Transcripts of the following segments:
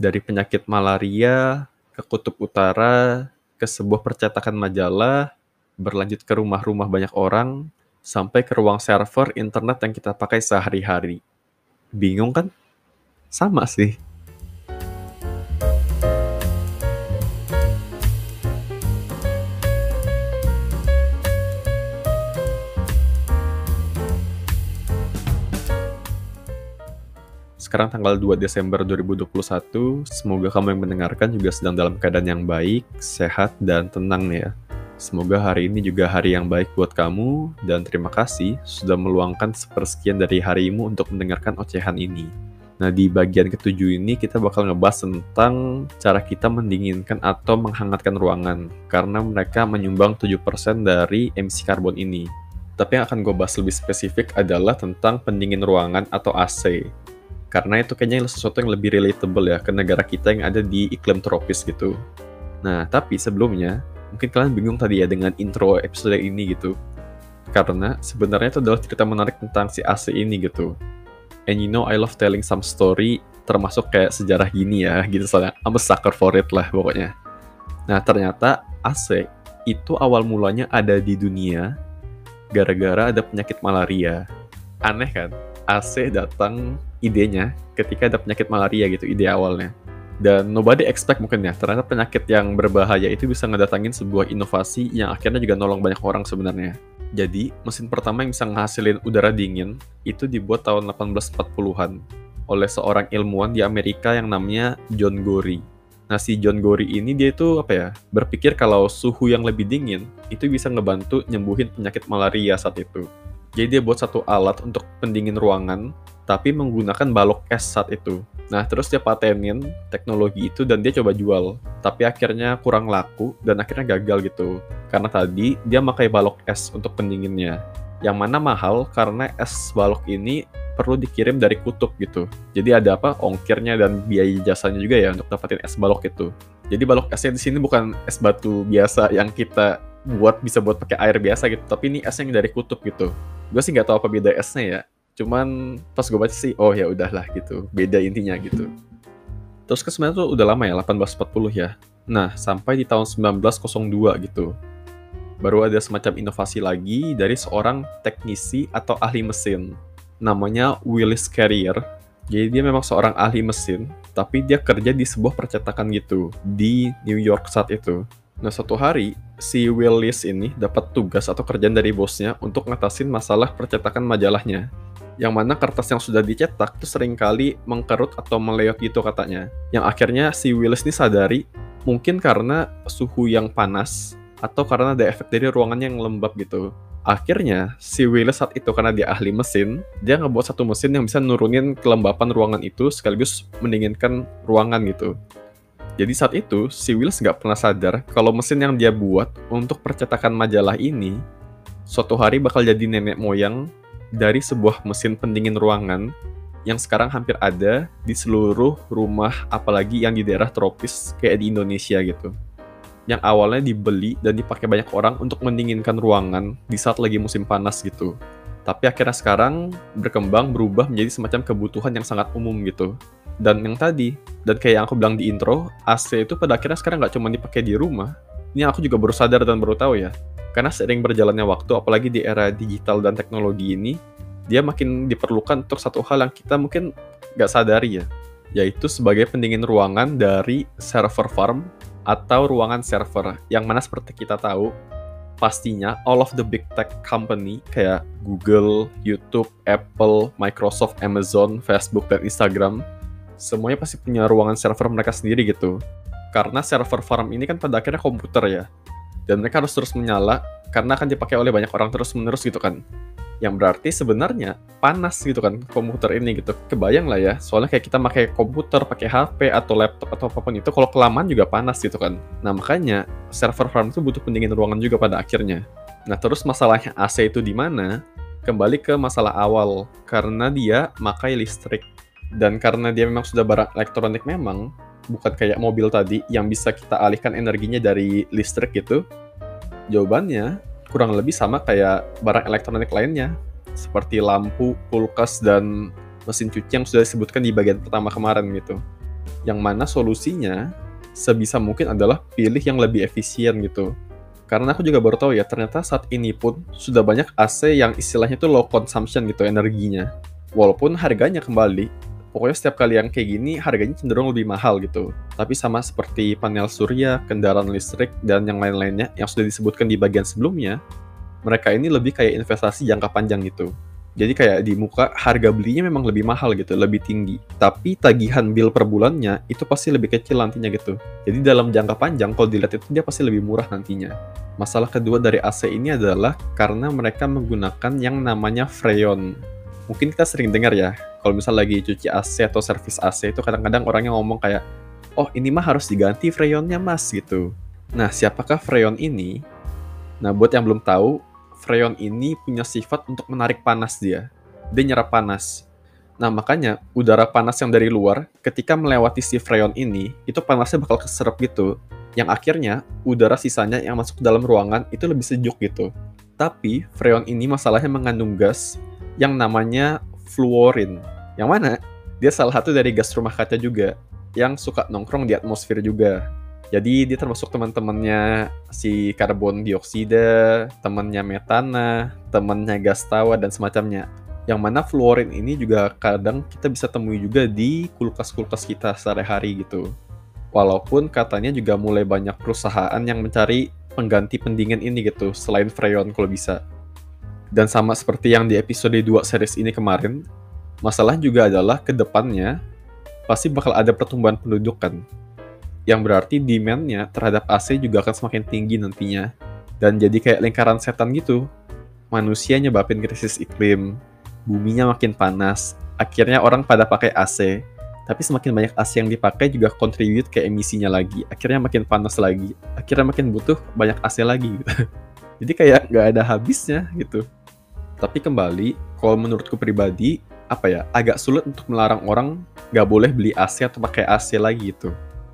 Dari penyakit malaria ke kutub utara, ke sebuah percetakan majalah, berlanjut ke rumah-rumah banyak orang, sampai ke ruang server internet yang kita pakai sehari-hari. Bingung kan? Sama sih. Sekarang tanggal 2 Desember 2021, semoga kamu yang mendengarkan juga sedang dalam keadaan yang baik, sehat, dan tenang ya. Semoga hari ini juga hari yang baik buat kamu, dan terima kasih sudah meluangkan sepersekian dari harimu untuk mendengarkan ocehan ini. Nah, di bagian ketujuh ini kita bakal ngebahas tentang cara kita mendinginkan atau menghangatkan ruangan, karena mereka menyumbang 7% dari emisi karbon ini. Tapi yang akan gue bahas lebih spesifik adalah tentang pendingin ruangan atau AC karena itu kayaknya sesuatu yang lebih relatable ya ke negara kita yang ada di iklim tropis gitu. Nah, tapi sebelumnya, mungkin kalian bingung tadi ya dengan intro episode ini gitu. Karena sebenarnya itu adalah cerita menarik tentang si AC ini gitu. And you know I love telling some story, termasuk kayak sejarah gini ya, gitu soalnya. I'm a sucker for it lah pokoknya. Nah, ternyata AC itu awal mulanya ada di dunia gara-gara ada penyakit malaria. Aneh kan? AC datang idenya ketika ada penyakit malaria gitu, ide awalnya. Dan nobody expect mungkin ya, ternyata penyakit yang berbahaya itu bisa ngedatangin sebuah inovasi yang akhirnya juga nolong banyak orang sebenarnya. Jadi, mesin pertama yang bisa ngehasilin udara dingin itu dibuat tahun 1840-an oleh seorang ilmuwan di Amerika yang namanya John Gorey. Nah, si John Gorey ini dia itu apa ya? Berpikir kalau suhu yang lebih dingin itu bisa ngebantu nyembuhin penyakit malaria saat itu. Jadi dia buat satu alat untuk pendingin ruangan, tapi menggunakan balok es saat itu. Nah, terus dia patenin teknologi itu dan dia coba jual. Tapi akhirnya kurang laku dan akhirnya gagal gitu. Karena tadi dia pakai balok es untuk pendinginnya. Yang mana mahal karena es balok ini perlu dikirim dari kutub gitu. Jadi ada apa? Ongkirnya dan biaya jasanya juga ya untuk dapetin es balok itu. Jadi balok esnya di sini bukan es batu biasa yang kita buat bisa buat pakai air biasa gitu, tapi ini es yang dari kutub gitu. Gue sih nggak tahu apa beda S-nya ya. Cuman pas gue baca sih oh ya udahlah gitu. Beda intinya gitu. Terus ke sebenarnya tuh udah lama ya 1840 ya. Nah sampai di tahun 1902 gitu. Baru ada semacam inovasi lagi dari seorang teknisi atau ahli mesin. Namanya Willis Carrier. Jadi dia memang seorang ahli mesin tapi dia kerja di sebuah percetakan gitu di New York saat itu. Nah, suatu hari, si Willis ini dapat tugas atau kerjaan dari bosnya untuk ngatasin masalah percetakan majalahnya. Yang mana kertas yang sudah dicetak itu sering kali mengkerut atau meleot gitu katanya. Yang akhirnya si Willis ini sadari, mungkin karena suhu yang panas, atau karena ada efek dari ruangannya yang lembab gitu. Akhirnya, si Willis saat itu karena dia ahli mesin, dia ngebuat satu mesin yang bisa nurunin kelembapan ruangan itu sekaligus mendinginkan ruangan gitu. Jadi saat itu, si Wills nggak pernah sadar kalau mesin yang dia buat untuk percetakan majalah ini suatu hari bakal jadi nenek moyang dari sebuah mesin pendingin ruangan yang sekarang hampir ada di seluruh rumah apalagi yang di daerah tropis kayak di Indonesia gitu. Yang awalnya dibeli dan dipakai banyak orang untuk mendinginkan ruangan di saat lagi musim panas gitu. Tapi akhirnya sekarang berkembang berubah menjadi semacam kebutuhan yang sangat umum gitu dan yang tadi dan kayak yang aku bilang di intro AC itu pada akhirnya sekarang nggak cuma dipakai di rumah ini aku juga baru sadar dan baru tahu ya. Karena sering berjalannya waktu apalagi di era digital dan teknologi ini dia makin diperlukan untuk satu hal yang kita mungkin nggak sadari ya yaitu sebagai pendingin ruangan dari server farm atau ruangan server yang mana seperti kita tahu pastinya all of the big tech company kayak Google, YouTube, Apple, Microsoft, Amazon, Facebook, dan Instagram semuanya pasti punya ruangan server mereka sendiri gitu. Karena server farm ini kan pada akhirnya komputer ya. Dan mereka harus terus menyala karena akan dipakai oleh banyak orang terus-menerus gitu kan. Yang berarti sebenarnya panas gitu kan komputer ini gitu. Kebayang lah ya, soalnya kayak kita pakai komputer, pakai HP atau laptop atau apa pun itu kalau kelamaan juga panas gitu kan. Nah makanya server farm itu butuh pendingin ruangan juga pada akhirnya. Nah terus masalahnya AC itu di mana? Kembali ke masalah awal, karena dia makai listrik dan karena dia memang sudah barang elektronik memang, bukan kayak mobil tadi yang bisa kita alihkan energinya dari listrik gitu, jawabannya kurang lebih sama kayak barang elektronik lainnya, seperti lampu, kulkas, dan mesin cuci yang sudah disebutkan di bagian pertama kemarin gitu. Yang mana solusinya sebisa mungkin adalah pilih yang lebih efisien gitu. Karena aku juga baru tahu ya, ternyata saat ini pun sudah banyak AC yang istilahnya itu low consumption gitu energinya. Walaupun harganya kembali, pokoknya setiap kali yang kayak gini harganya cenderung lebih mahal gitu. Tapi sama seperti panel surya, kendaraan listrik, dan yang lain-lainnya yang sudah disebutkan di bagian sebelumnya, mereka ini lebih kayak investasi jangka panjang gitu. Jadi kayak di muka harga belinya memang lebih mahal gitu, lebih tinggi. Tapi tagihan bill per bulannya itu pasti lebih kecil nantinya gitu. Jadi dalam jangka panjang kalau dilihat itu dia pasti lebih murah nantinya. Masalah kedua dari AC ini adalah karena mereka menggunakan yang namanya freon. Mungkin kita sering dengar ya, kalau misal lagi cuci AC atau servis AC itu kadang-kadang orangnya ngomong kayak, oh ini mah harus diganti freonnya mas gitu. Nah siapakah freon ini? Nah buat yang belum tahu, freon ini punya sifat untuk menarik panas dia. Dia nyerap panas. Nah, makanya udara panas yang dari luar ketika melewati si freon ini, itu panasnya bakal keserap gitu. Yang akhirnya udara sisanya yang masuk ke dalam ruangan itu lebih sejuk gitu. Tapi freon ini masalahnya mengandung gas yang namanya fluorin. Yang mana dia salah satu dari gas rumah kaca juga yang suka nongkrong di atmosfer juga. Jadi dia termasuk teman-temannya si karbon dioksida, temannya metana, temannya gas tawa dan semacamnya. Yang mana fluorin ini juga kadang kita bisa temui juga di kulkas-kulkas kita sehari-hari gitu. Walaupun katanya juga mulai banyak perusahaan yang mencari pengganti pendingin ini gitu, selain freon kalau bisa. Dan sama seperti yang di episode 2 series ini kemarin, masalah juga adalah ke depannya pasti bakal ada pertumbuhan penduduk kan yang berarti demand-nya terhadap AC juga akan semakin tinggi nantinya. Dan jadi kayak lingkaran setan gitu. Manusia nyebabin krisis iklim, buminya makin panas, akhirnya orang pada pakai AC. Tapi semakin banyak AC yang dipakai juga contribute ke emisinya lagi. Akhirnya makin panas lagi. Akhirnya makin butuh banyak AC lagi gitu. Jadi kayak nggak ada habisnya gitu. Tapi kembali, kalau menurutku pribadi, apa ya, agak sulit untuk melarang orang nggak boleh beli AC atau pakai AC lagi gitu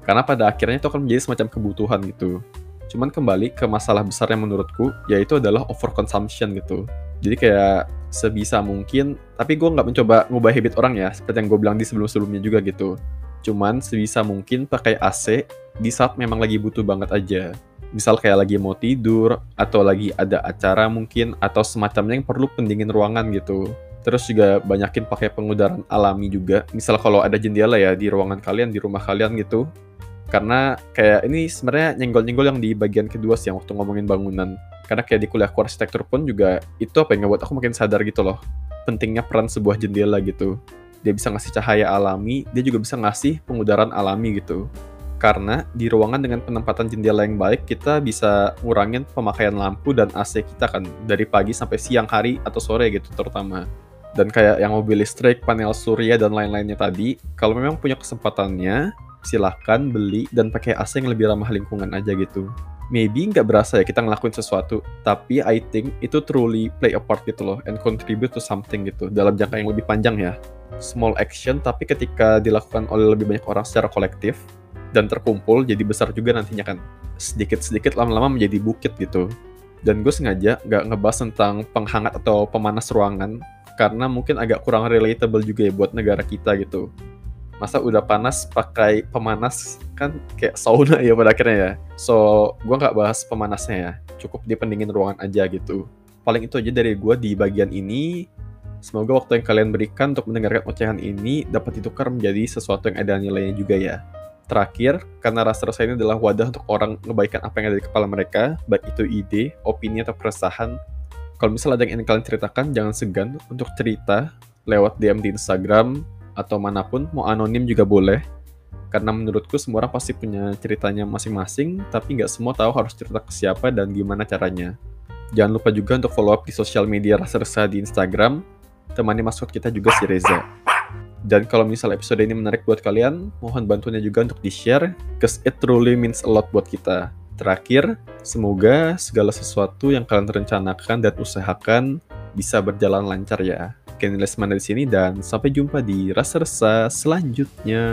karena pada akhirnya itu akan menjadi semacam kebutuhan gitu. Cuman kembali ke masalah besar yang menurutku, yaitu adalah overconsumption gitu. Jadi kayak sebisa mungkin, tapi gue nggak mencoba ngubah habit orang ya, seperti yang gue bilang di sebelum-sebelumnya juga gitu. Cuman sebisa mungkin pakai AC di saat memang lagi butuh banget aja. Misal kayak lagi mau tidur, atau lagi ada acara mungkin, atau semacamnya yang perlu pendingin ruangan gitu. Terus juga banyakin pakai pengudaran alami juga. Misal kalau ada jendela ya di ruangan kalian, di rumah kalian gitu, karena kayak ini sebenarnya nyenggol-nyenggol yang di bagian kedua sih yang waktu ngomongin bangunan. Karena kayak di kuliah arsitektur pun juga itu apa yang ngebuat aku makin sadar gitu loh. Pentingnya peran sebuah jendela gitu. Dia bisa ngasih cahaya alami dia juga bisa ngasih pengudaran alami gitu karena di ruangan dengan penempatan jendela yang baik kita bisa ngurangin pemakaian lampu dan AC kita kan dari pagi sampai siang hari atau sore gitu terutama dan kayak yang mobil listrik, panel surya dan lain-lainnya tadi, kalau memang punya kesempatannya, silahkan beli dan pakai AC yang lebih ramah lingkungan aja gitu. Maybe nggak berasa ya kita ngelakuin sesuatu, tapi I think itu truly play a part gitu loh, and contribute to something gitu, dalam jangka yang lebih panjang ya. Small action, tapi ketika dilakukan oleh lebih banyak orang secara kolektif, dan terkumpul jadi besar juga nantinya kan. Sedikit-sedikit lama-lama menjadi bukit gitu. Dan gue sengaja nggak ngebahas tentang penghangat atau pemanas ruangan, karena mungkin agak kurang relatable juga ya buat negara kita gitu. Masa udah panas pakai pemanas kan kayak sauna ya pada akhirnya ya. So gue nggak bahas pemanasnya ya. Cukup di pendingin ruangan aja gitu. Paling itu aja dari gue di bagian ini. Semoga waktu yang kalian berikan untuk mendengarkan ocehan ini dapat ditukar menjadi sesuatu yang ada nilainya juga ya Terakhir, karena rasa rasa ini adalah wadah untuk orang ngebaikan apa yang ada di kepala mereka, baik itu ide, opini, atau keresahan. Kalau misalnya ada yang ingin kalian ceritakan, jangan segan untuk cerita lewat DM di Instagram, atau mana pun, mau anonim juga boleh. Karena menurutku semua orang pasti punya ceritanya masing-masing, tapi nggak semua tahu harus cerita ke siapa dan gimana caranya. Jangan lupa juga untuk follow up di sosial media Rasa Rasa di Instagram. Temani masuk kita juga si Reza. Dan kalau misal episode ini menarik buat kalian, mohon bantunya juga untuk di-share, cause it truly means a lot buat kita. Terakhir, semoga segala sesuatu yang kalian rencanakan dan usahakan bisa berjalan lancar ya. Kenny Lesmana di sini dan sampai jumpa di rasa-rasa selanjutnya.